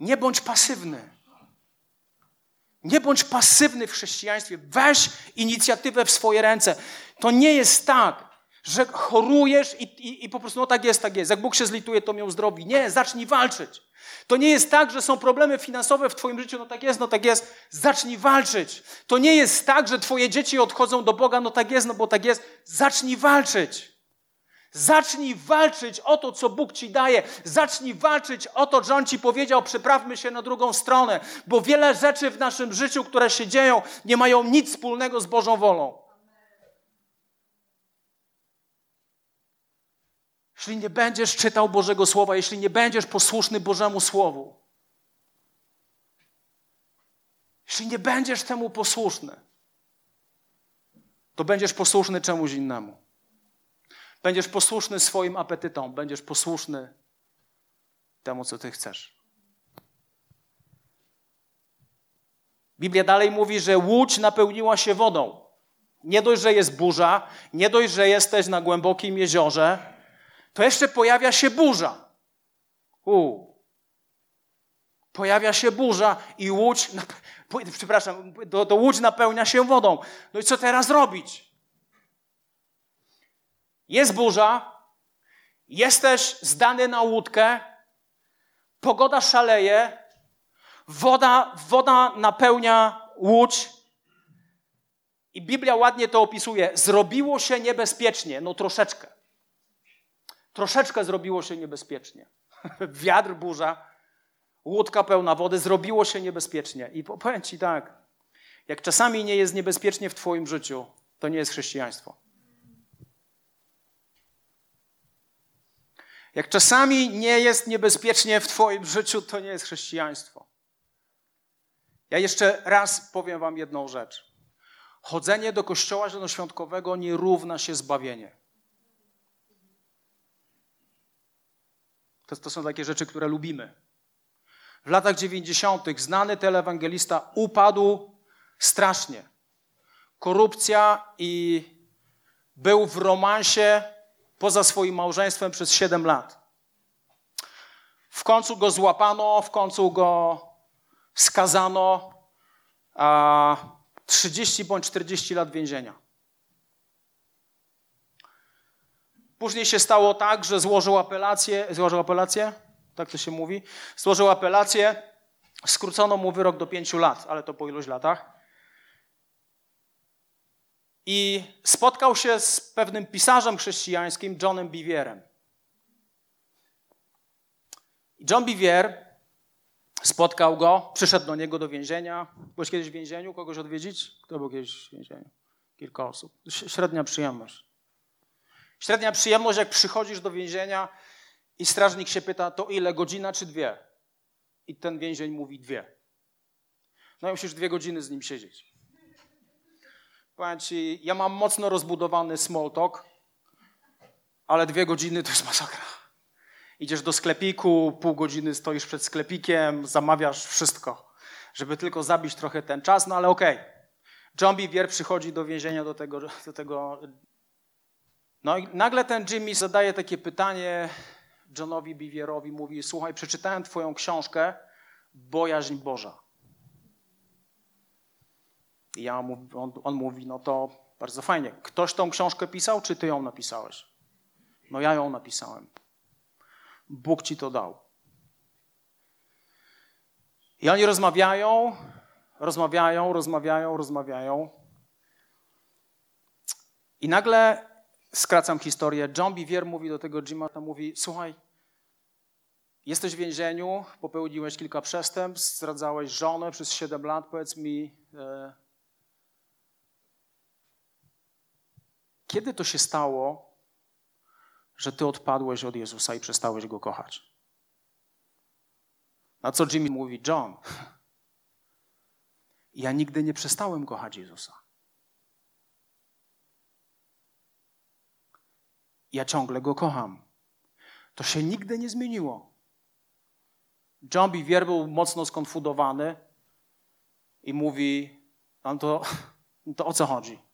Nie bądź pasywny. Nie bądź pasywny w chrześcijaństwie. Weź inicjatywę w swoje ręce. To nie jest tak, że chorujesz i, i, i, po prostu no tak jest, tak jest. Jak Bóg się zlituje, to mnie uzdrowi. Nie, zacznij walczyć. To nie jest tak, że są problemy finansowe w twoim życiu, no tak jest, no tak jest. Zacznij walczyć. To nie jest tak, że twoje dzieci odchodzą do Boga, no tak jest, no bo tak jest. Zacznij walczyć. Zacznij walczyć o to, co Bóg ci daje. Zacznij walczyć o to, że On ci powiedział, przeprawmy się na drugą stronę, bo wiele rzeczy w naszym życiu, które się dzieją, nie mają nic wspólnego z Bożą wolą. Jeśli nie będziesz czytał Bożego Słowa, jeśli nie będziesz posłuszny Bożemu Słowu, jeśli nie będziesz temu posłuszny, to będziesz posłuszny czemuś innemu. Będziesz posłuszny swoim apetytom, będziesz posłuszny temu, co ty chcesz. Biblia dalej mówi, że łódź napełniła się wodą. Nie dość, że jest burza, nie dość, że jesteś na głębokim jeziorze, to jeszcze pojawia się burza. U. Pojawia się burza i łódź, przepraszam, to, to łódź napełnia się wodą. No i co teraz robić? Jest burza, jesteś zdany na łódkę, pogoda szaleje, woda, woda napełnia łódź. I Biblia ładnie to opisuje. Zrobiło się niebezpiecznie, no troszeczkę. Troszeczkę zrobiło się niebezpiecznie. Wiatr, burza, łódka pełna wody, zrobiło się niebezpiecznie. I powiem Ci tak, jak czasami nie jest niebezpiecznie w Twoim życiu, to nie jest chrześcijaństwo. Jak czasami nie jest niebezpiecznie w Twoim życiu, to nie jest chrześcijaństwo. Ja jeszcze raz powiem Wam jedną rzecz. Chodzenie do kościoła zielonoświątkowego nie równa się zbawienie. To, to są takie rzeczy, które lubimy. W latach 90. znany telewangelista upadł strasznie. Korupcja i był w romansie poza swoim małżeństwem przez 7 lat. W końcu go złapano, w końcu go skazano a 30 bądź 40 lat więzienia. Później się stało tak, że złożył apelację, złożył apelację, tak to się mówi, złożył apelację, skrócono mu wyrok do pięciu lat, ale to po iluś latach. I spotkał się z pewnym pisarzem chrześcijańskim, Johnem Bivierem. John Bivier spotkał go, przyszedł do niego do więzienia. Byłeś kiedyś w więzieniu? Kogoś odwiedzić? Kto był kiedyś w więzieniu? Kilka osób. Średnia przyjemność. Średnia przyjemność, jak przychodzisz do więzienia i strażnik się pyta, to ile, godzina czy dwie? I ten więzień mówi dwie. No i musisz dwie godziny z nim siedzieć. Powiem ja mam mocno rozbudowany small talk, ale dwie godziny to jest masakra. Idziesz do sklepiku, pół godziny stoisz przed sklepikiem, zamawiasz wszystko, żeby tylko zabić trochę ten czas, no ale okej. Okay. John Bivier przychodzi do więzienia do tego, do tego no i nagle ten Jimmy zadaje takie pytanie Johnowi Bivierowi, mówi, słuchaj, przeczytałem twoją książkę Bojaźń Boża. I ja, on, on mówi, no to bardzo fajnie. Ktoś tą książkę pisał, czy ty ją napisałeś? No ja ją napisałem. Bóg ci to dał. I oni rozmawiają, rozmawiają, rozmawiają, rozmawiają. I nagle, skracam historię, John Bivier mówi do tego Jima, mówi, słuchaj, jesteś w więzieniu, popełniłeś kilka przestępstw, zdradzałeś żonę przez 7 lat, powiedz mi, kiedy to się stało, że ty odpadłeś od Jezusa i przestałeś Go kochać? Na co Jimmy mówi, John, ja nigdy nie przestałem kochać Jezusa. Ja ciągle Go kocham. To się nigdy nie zmieniło. John Bivier był mocno skonfudowany i mówi, no to, to o co chodzi?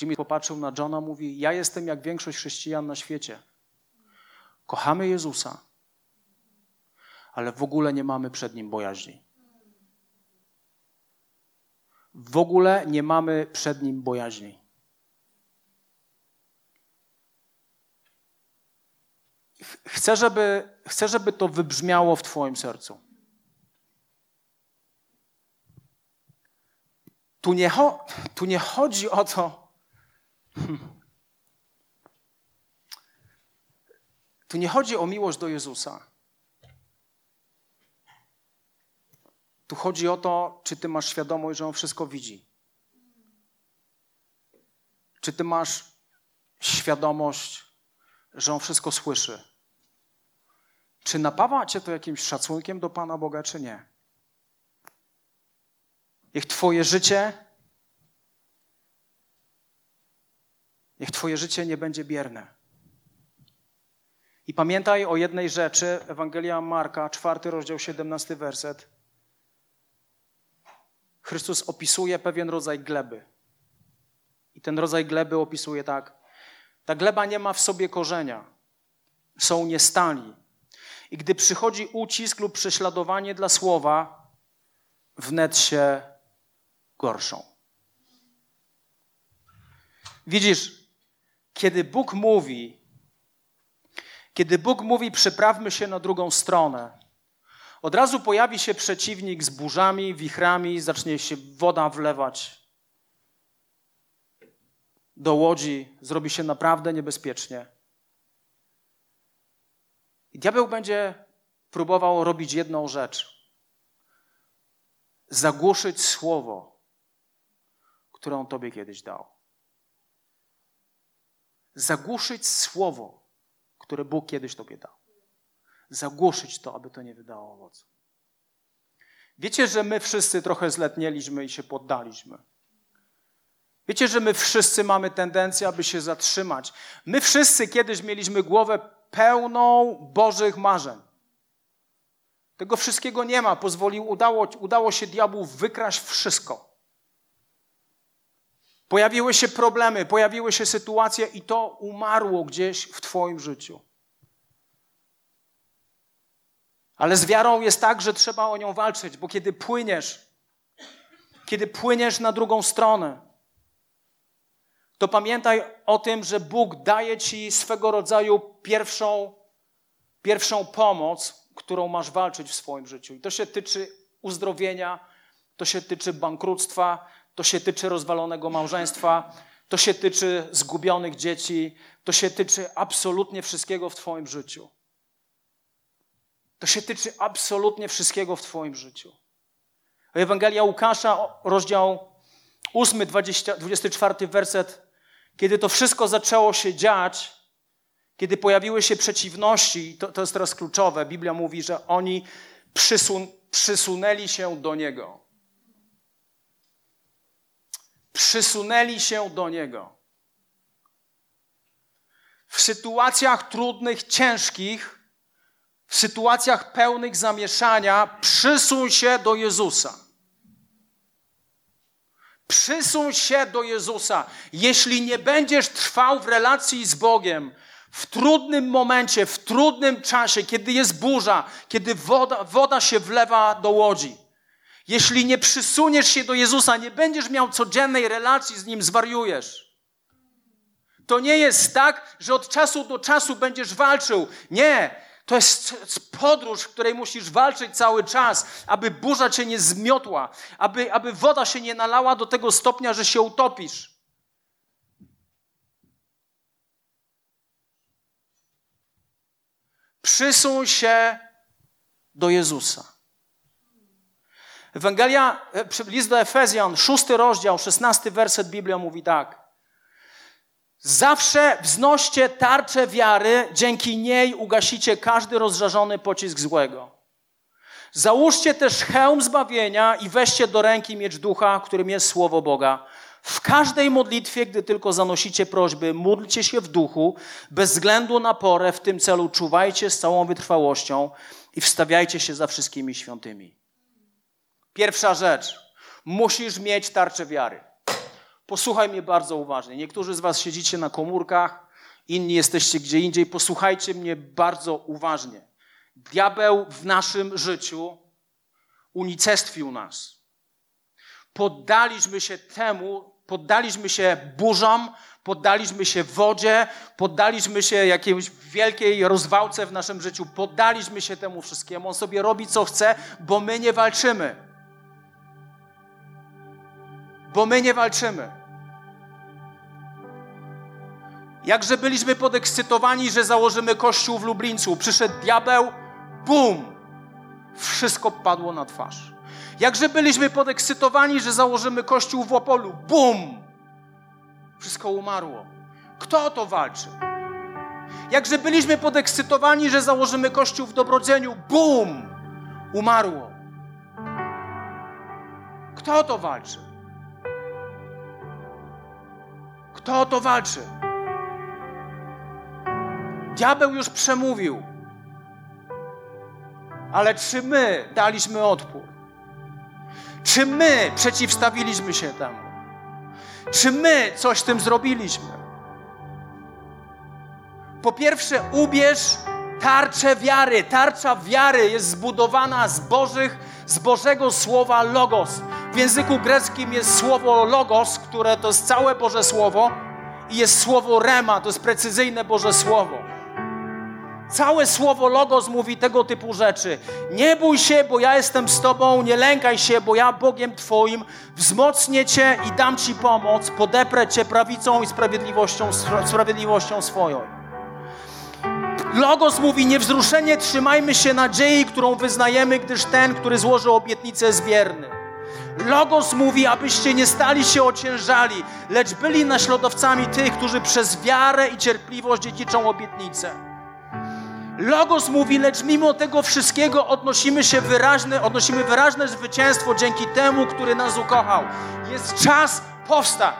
Jimmy popatrzył na Johna, mówi, ja jestem jak większość chrześcijan na świecie. Kochamy Jezusa, ale w ogóle nie mamy przed Nim bojaźni. W ogóle nie mamy przed Nim bojaźni. Chcę żeby, chcę, żeby to wybrzmiało w Twoim sercu. Tu nie, tu nie chodzi o to. Tu nie chodzi o miłość do Jezusa. Tu chodzi o to, czy ty masz świadomość, że on wszystko widzi. Czy ty masz świadomość, że on wszystko słyszy? Czy napawa cię to jakimś szacunkiem do Pana Boga, czy nie? Niech Twoje życie, niech Twoje życie nie będzie bierne. I pamiętaj o jednej rzeczy, Ewangelia Marka, czwarty rozdział, 17 werset. Chrystus opisuje pewien rodzaj gleby. I ten rodzaj gleby opisuje tak. Ta gleba nie ma w sobie korzenia. Są niestali. I gdy przychodzi ucisk lub prześladowanie dla słowa, wnet się gorszą. Widzisz, kiedy Bóg mówi, kiedy Bóg mówi, przeprawmy się na drugą stronę, od razu pojawi się przeciwnik z burzami, wichrami, zacznie się woda wlewać do łodzi, zrobi się naprawdę niebezpiecznie. I diabeł będzie próbował robić jedną rzecz: zagłuszyć słowo, które on tobie kiedyś dał. Zagłuszyć słowo, które Bóg kiedyś tobie dał zagłuszyć to, aby to nie wydało owocu. Wiecie, że my wszyscy trochę zletnieliśmy i się poddaliśmy. Wiecie, że my wszyscy mamy tendencję, aby się zatrzymać. My wszyscy kiedyś mieliśmy głowę pełną Bożych marzeń. Tego wszystkiego nie ma. Pozwolił, udało, udało się diabłu wykraść wszystko. Pojawiły się problemy, pojawiły się sytuacje i to umarło gdzieś w Twoim życiu. Ale z wiarą jest tak, że trzeba o nią walczyć, bo kiedy płyniesz, kiedy płyniesz na drugą stronę, to pamiętaj o tym, że Bóg daje ci swego rodzaju pierwszą, pierwszą pomoc, którą masz walczyć w swoim życiu. I to się tyczy uzdrowienia, to się tyczy bankructwa, to się tyczy rozwalonego małżeństwa, to się tyczy zgubionych dzieci, to się tyczy absolutnie wszystkiego w Twoim życiu. To się tyczy absolutnie wszystkiego w Twoim życiu. Ewangelia Łukasza, rozdział 8, 20, 24 werset. Kiedy to wszystko zaczęło się dziać, kiedy pojawiły się przeciwności, to, to jest teraz kluczowe, Biblia mówi, że oni przysun, przysunęli się do Niego. Przysunęli się do Niego. W sytuacjach trudnych, ciężkich, w sytuacjach pełnych zamieszania, przysuń się do Jezusa. Przysuń się do Jezusa. Jeśli nie będziesz trwał w relacji z Bogiem, w trudnym momencie, w trudnym czasie, kiedy jest burza, kiedy woda, woda się wlewa do łodzi, jeśli nie przysuniesz się do Jezusa, nie będziesz miał codziennej relacji z Nim, zwariujesz. To nie jest tak, że od czasu do czasu będziesz walczył. Nie. To jest podróż, w której musisz walczyć cały czas, aby burza cię nie zmiotła, aby, aby woda się nie nalała do tego stopnia, że się utopisz. Przysuń się do Jezusa. Ewangelia, e, list do Efezjan, szósty rozdział, szesnasty werset Biblia mówi tak. Zawsze wznoście tarczę wiary, dzięki niej ugasicie każdy rozżarzony pocisk złego. Załóżcie też hełm zbawienia i weźcie do ręki miecz ducha, którym jest słowo Boga. W każdej modlitwie, gdy tylko zanosicie prośby, módlcie się w duchu, bez względu na porę, w tym celu czuwajcie z całą wytrwałością i wstawiajcie się za wszystkimi świątymi. Pierwsza rzecz. Musisz mieć tarczę wiary. Posłuchaj mnie bardzo uważnie. Niektórzy z Was siedzicie na komórkach, inni jesteście gdzie indziej. Posłuchajcie mnie bardzo uważnie. Diabeł w naszym życiu unicestwił nas. Poddaliśmy się temu, poddaliśmy się burzom, poddaliśmy się wodzie, poddaliśmy się jakiejś wielkiej rozwałce w naszym życiu, poddaliśmy się temu wszystkiemu. On sobie robi co chce, bo my nie walczymy bo my nie walczymy. Jakże byliśmy podekscytowani, że założymy kościół w Lublińcu. Przyszedł diabeł, bum! Wszystko padło na twarz. Jakże byliśmy podekscytowani, że założymy kościół w Opolu. Bum! Wszystko umarło. Kto to walczy? Jakże byliśmy podekscytowani, że założymy kościół w Dobrodzieniu. Bum! Umarło. Kto to walczy? Kto o to walczy? Diabeł już przemówił. Ale czy my daliśmy odpór? Czy my przeciwstawiliśmy się temu? Czy my coś z tym zrobiliśmy? Po pierwsze, ubierz tarczę wiary. Tarcza wiary jest zbudowana z Bożych, z Bożego słowa logos. W języku greckim jest słowo logos, które to jest całe Boże Słowo, i jest słowo rema, to jest precyzyjne Boże Słowo. Całe słowo logos mówi tego typu rzeczy. Nie bój się, bo ja jestem z Tobą, nie lękaj się, bo ja Bogiem Twoim wzmocnię Cię i dam Ci pomoc, podeprę Cię prawicą i sprawiedliwością, sprawiedliwością swoją. Logos mówi niewzruszenie, trzymajmy się nadziei, którą wyznajemy, gdyż ten, który złożył obietnicę, jest wierny. Logos mówi, abyście nie stali się ociężali, lecz byli naśladowcami tych, którzy przez wiarę i cierpliwość dziedziczą obietnicę. Logos mówi, lecz mimo tego wszystkiego odnosimy się wyraźne, odnosimy wyraźne zwycięstwo dzięki temu, który nas ukochał. Jest czas powstać.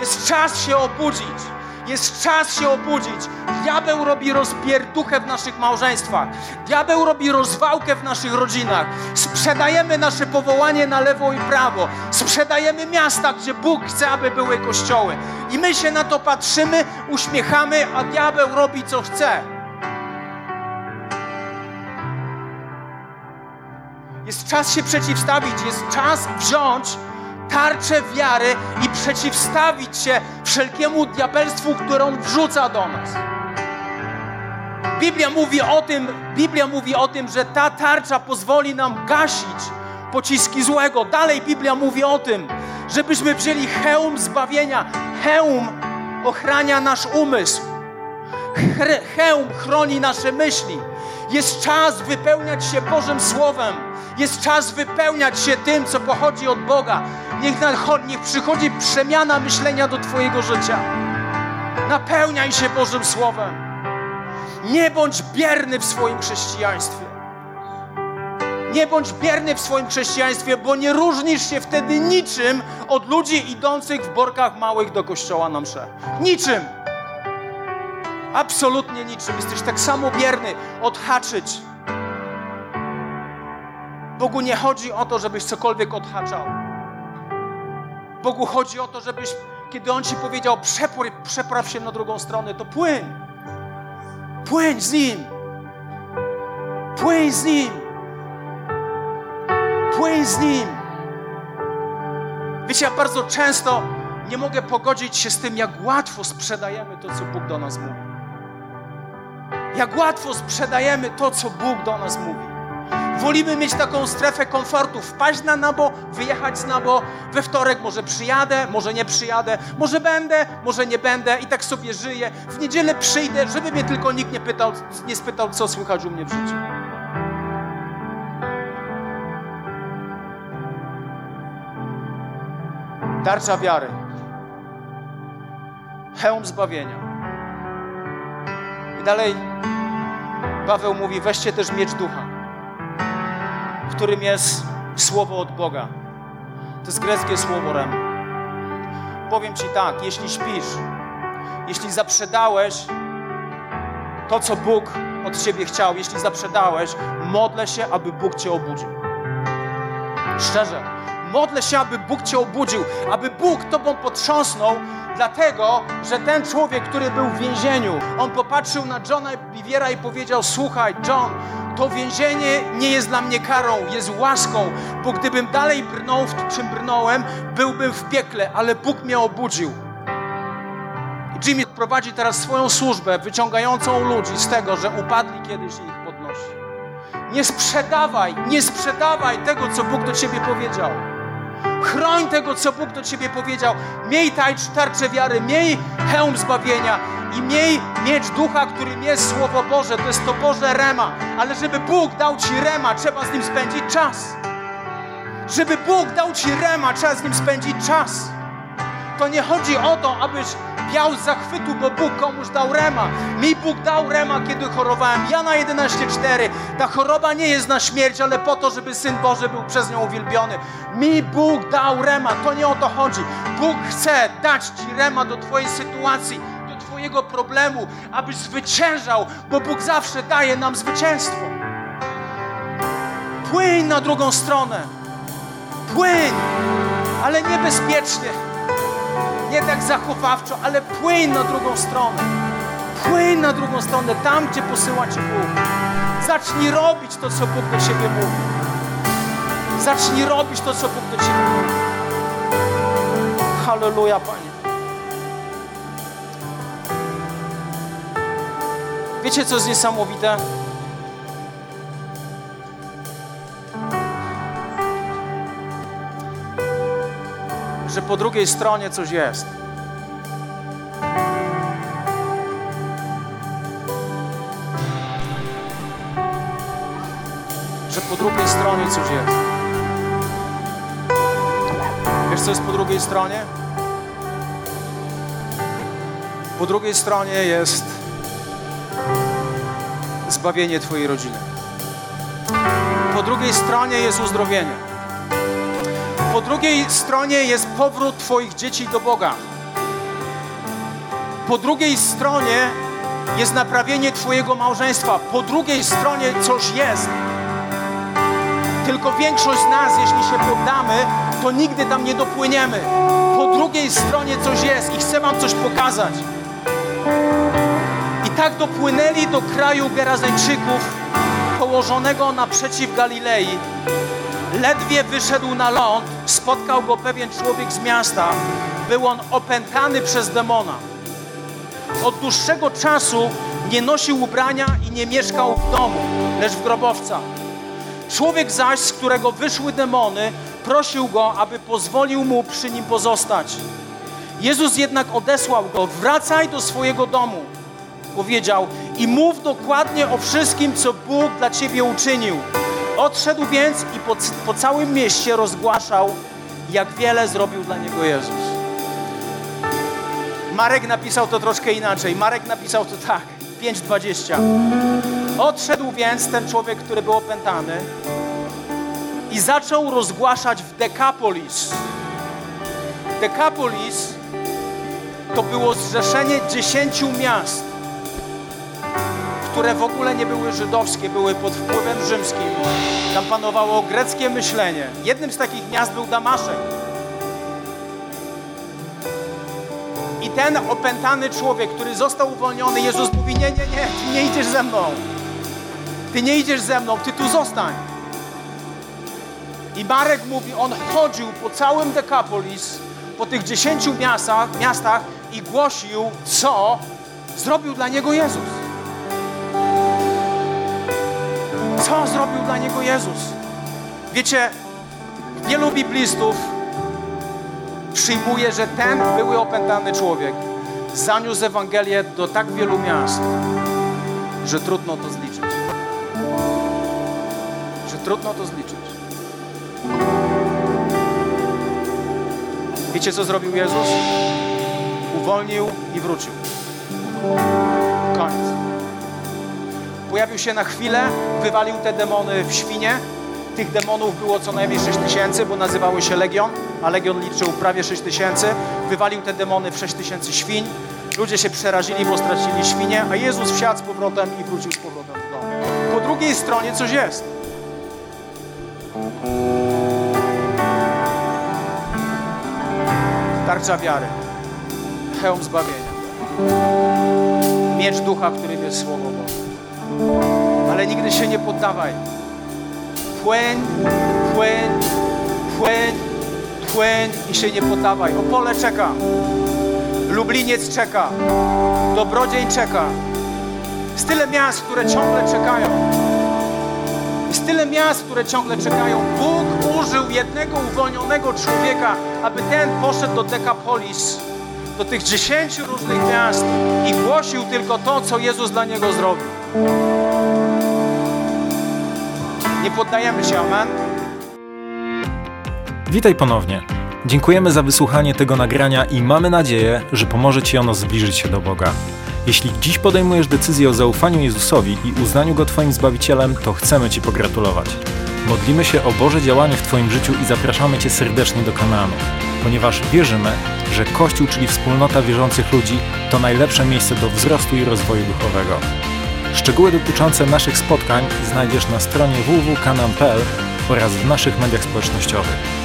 Jest czas się obudzić. Jest czas się obudzić. Diabeł robi rozpierduchę w naszych małżeństwach. Diabeł robi rozwałkę w naszych rodzinach. Sprzedajemy nasze powołanie na lewo i prawo. Sprzedajemy miasta, gdzie Bóg chce, aby były kościoły. I my się na to patrzymy, uśmiechamy, a diabeł robi co chce. Jest czas się przeciwstawić, jest czas wziąć tarczę wiary i przeciwstawić się wszelkiemu diabelstwu, które on wrzuca do nas. Biblia mówi o tym, Biblia mówi o tym, że ta tarcza pozwoli nam gasić pociski złego. Dalej Biblia mówi o tym, żebyśmy wzięli hełm zbawienia. Hełm ochrania nasz umysł. Hełm chroni nasze myśli. Jest czas wypełniać się Bożym Słowem. Jest czas wypełniać się tym, co pochodzi od Boga. Niech, niech przychodzi przemiana myślenia do Twojego życia. Napełniaj się Bożym Słowem. Nie bądź bierny w swoim chrześcijaństwie. Nie bądź bierny w swoim chrześcijaństwie, bo nie różnisz się wtedy niczym od ludzi idących w borkach małych do kościoła na msze. Niczym. Absolutnie niczym. Jesteś tak samo bierny odhaczyć. Bogu nie chodzi o to, żebyś cokolwiek odhaczał. Bogu chodzi o to, żebyś, kiedy On ci powiedział, przepływ, przepraw się na drugą stronę, to płyń. Płyń z Nim. Płyń z Nim. Płyń z Nim. Wiecie, ja bardzo często nie mogę pogodzić się z tym, jak łatwo sprzedajemy to, co Bóg do nas mówi. Jak łatwo sprzedajemy to, co Bóg do nas mówi. Wolimy mieć taką strefę komfortu, wpaść na nabo, wyjechać z nabo. We wtorek może przyjadę, może nie przyjadę, może będę, może nie będę i tak sobie żyję. W niedzielę przyjdę, żeby mnie tylko nikt nie, pytał, nie spytał, co słychać u mnie w życiu. Tarcza wiary. Hełm zbawienia. I dalej Paweł mówi, weźcie też miecz ducha, którym jest słowo od Boga. To jest greckie słowo rem. Powiem Ci tak, jeśli śpisz, jeśli zaprzedałeś to, co Bóg od Ciebie chciał, jeśli zaprzedałeś, modlę się, aby Bóg Cię obudził. Szczerze, modlę się, aby Bóg Cię obudził, aby Bóg Tobą potrząsnął, dlatego, że ten człowiek, który był w więzieniu, on popatrzył na Johna Biviera i powiedział, słuchaj, John, to więzienie nie jest dla mnie karą, jest łaską, bo gdybym dalej brnął w czym brnąłem, byłbym w piekle, ale Bóg mnie obudził. Jimmy prowadzi teraz swoją służbę wyciągającą ludzi z tego, że upadli kiedyś i ich podnosi. Nie sprzedawaj, nie sprzedawaj tego, co Bóg do ciebie powiedział. Chroń tego, co Bóg do ciebie powiedział. Miej tarczę wiary, miej hełm zbawienia i miej miecz ducha, którym jest Słowo Boże. To jest to Boże rema. Ale żeby Bóg dał ci rema, trzeba z nim spędzić czas. Żeby Bóg dał ci rema, trzeba z nim spędzić czas. To nie chodzi o to, abyś biał z zachwytu, bo Bóg komuś dał rema. Mi Bóg dał rema, kiedy chorowałem. Jana 11,4. Ta choroba nie jest na śmierć, ale po to, żeby Syn Boży był przez nią uwielbiony. Mi Bóg dał rema. To nie o to chodzi. Bóg chce dać Ci rema do Twojej sytuacji, do Twojego problemu, abyś zwyciężał, bo Bóg zawsze daje nam zwycięstwo. Płyń na drugą stronę. Płyń, ale niebezpiecznie nie tak zachowawczo, ale płyń na drugą stronę. Płyń na drugą stronę, tam, gdzie posyła Cię Bóg. Zacznij robić to, co Bóg do Ciebie mówi. Zacznij robić to, co Bóg do Ciebie mówi. Halleluja, Panie. Wiecie, co jest niesamowite? Że po drugiej stronie coś jest. Że po drugiej stronie coś jest. Wiesz, co jest po drugiej stronie? Po drugiej stronie jest zbawienie Twojej rodziny. Po drugiej stronie jest uzdrowienie. Po drugiej stronie jest powrót Twoich dzieci do Boga. Po drugiej stronie jest naprawienie Twojego małżeństwa. Po drugiej stronie coś jest. Tylko większość z nas, jeśli się poddamy, to nigdy tam nie dopłyniemy. Po drugiej stronie coś jest i chcę Wam coś pokazać. I tak dopłynęli do kraju Gerazeńczyków, położonego naprzeciw Galilei. Ledwie wyszedł na ląd, spotkał go pewien człowiek z miasta. Był on opętany przez demona. Od dłuższego czasu nie nosił ubrania i nie mieszkał w domu, lecz w grobowcach. Człowiek zaś, z którego wyszły demony, prosił go, aby pozwolił mu przy nim pozostać. Jezus jednak odesłał go: Wracaj do swojego domu, powiedział, i mów dokładnie o wszystkim, co Bóg dla ciebie uczynił. Odszedł więc i po, po całym mieście rozgłaszał, jak wiele zrobił dla niego Jezus. Marek napisał to troszkę inaczej. Marek napisał to tak, 5:20. Odszedł więc ten człowiek, który był opętany i zaczął rozgłaszać w Dekapolis. Dekapolis to było zrzeszenie dziesięciu miast, które w ogóle nie były żydowskie, były pod wpływem rzymskim. Tam panowało greckie myślenie. Jednym z takich miast był Damaszek. I ten opętany człowiek, który został uwolniony, Jezus mówi: Nie, nie, nie, ty nie idziesz ze mną. Ty nie idziesz ze mną, ty tu zostań. I Marek mówi: On chodził po całym Dekapolis, po tych dziesięciu miastach, miastach i głosił, co zrobił dla niego Jezus. Co zrobił dla niego Jezus? Wiecie, wielu biblistów przyjmuje, że ten były opętany człowiek zaniósł Ewangelię do tak wielu miast, że trudno to zliczyć. Że trudno to zliczyć. Wiecie, co zrobił Jezus? Uwolnił i wrócił. Koniec. Pojawił się na chwilę, wywalił te demony w świnie. Tych demonów było co najmniej 6 tysięcy, bo nazywały się Legion, a Legion liczył prawie 6 tysięcy. Wywalił te demony w 6 tysięcy świń. Ludzie się przerazili, bo stracili świnie, a Jezus wsiadł z powrotem i wrócił z powrotem do domu. Po drugiej stronie coś jest. Tarcza wiary, hełm zbawienia, miecz ducha, którym jest Słowo Boże. Ale nigdy się nie poddawaj. Płyń, płyń, płyń, płyń i się nie poddawaj. Opole czeka. Lubliniec czeka. Dobrodziej czeka. Jest tyle miast, które ciągle czekają. Jest tyle miast, które ciągle czekają. Bóg użył jednego uwolnionego człowieka, aby ten poszedł do Dekapolis, do tych dziesięciu różnych miast i głosił tylko to, co Jezus dla niego zrobił. Nie poddajemy się, amen. Witaj ponownie. Dziękujemy za wysłuchanie tego nagrania i mamy nadzieję, że pomoże Ci ono zbliżyć się do Boga. Jeśli dziś podejmujesz decyzję o zaufaniu Jezusowi i uznaniu Go Twoim Zbawicielem, to chcemy Ci pogratulować. Modlimy się o Boże działanie w Twoim życiu i zapraszamy Cię serdecznie do Kanaanu, ponieważ wierzymy, że Kościół, czyli wspólnota wierzących ludzi, to najlepsze miejsce do wzrostu i rozwoju duchowego. Szczegóły dotyczące naszych spotkań znajdziesz na stronie www.kanan.pl oraz w naszych mediach społecznościowych.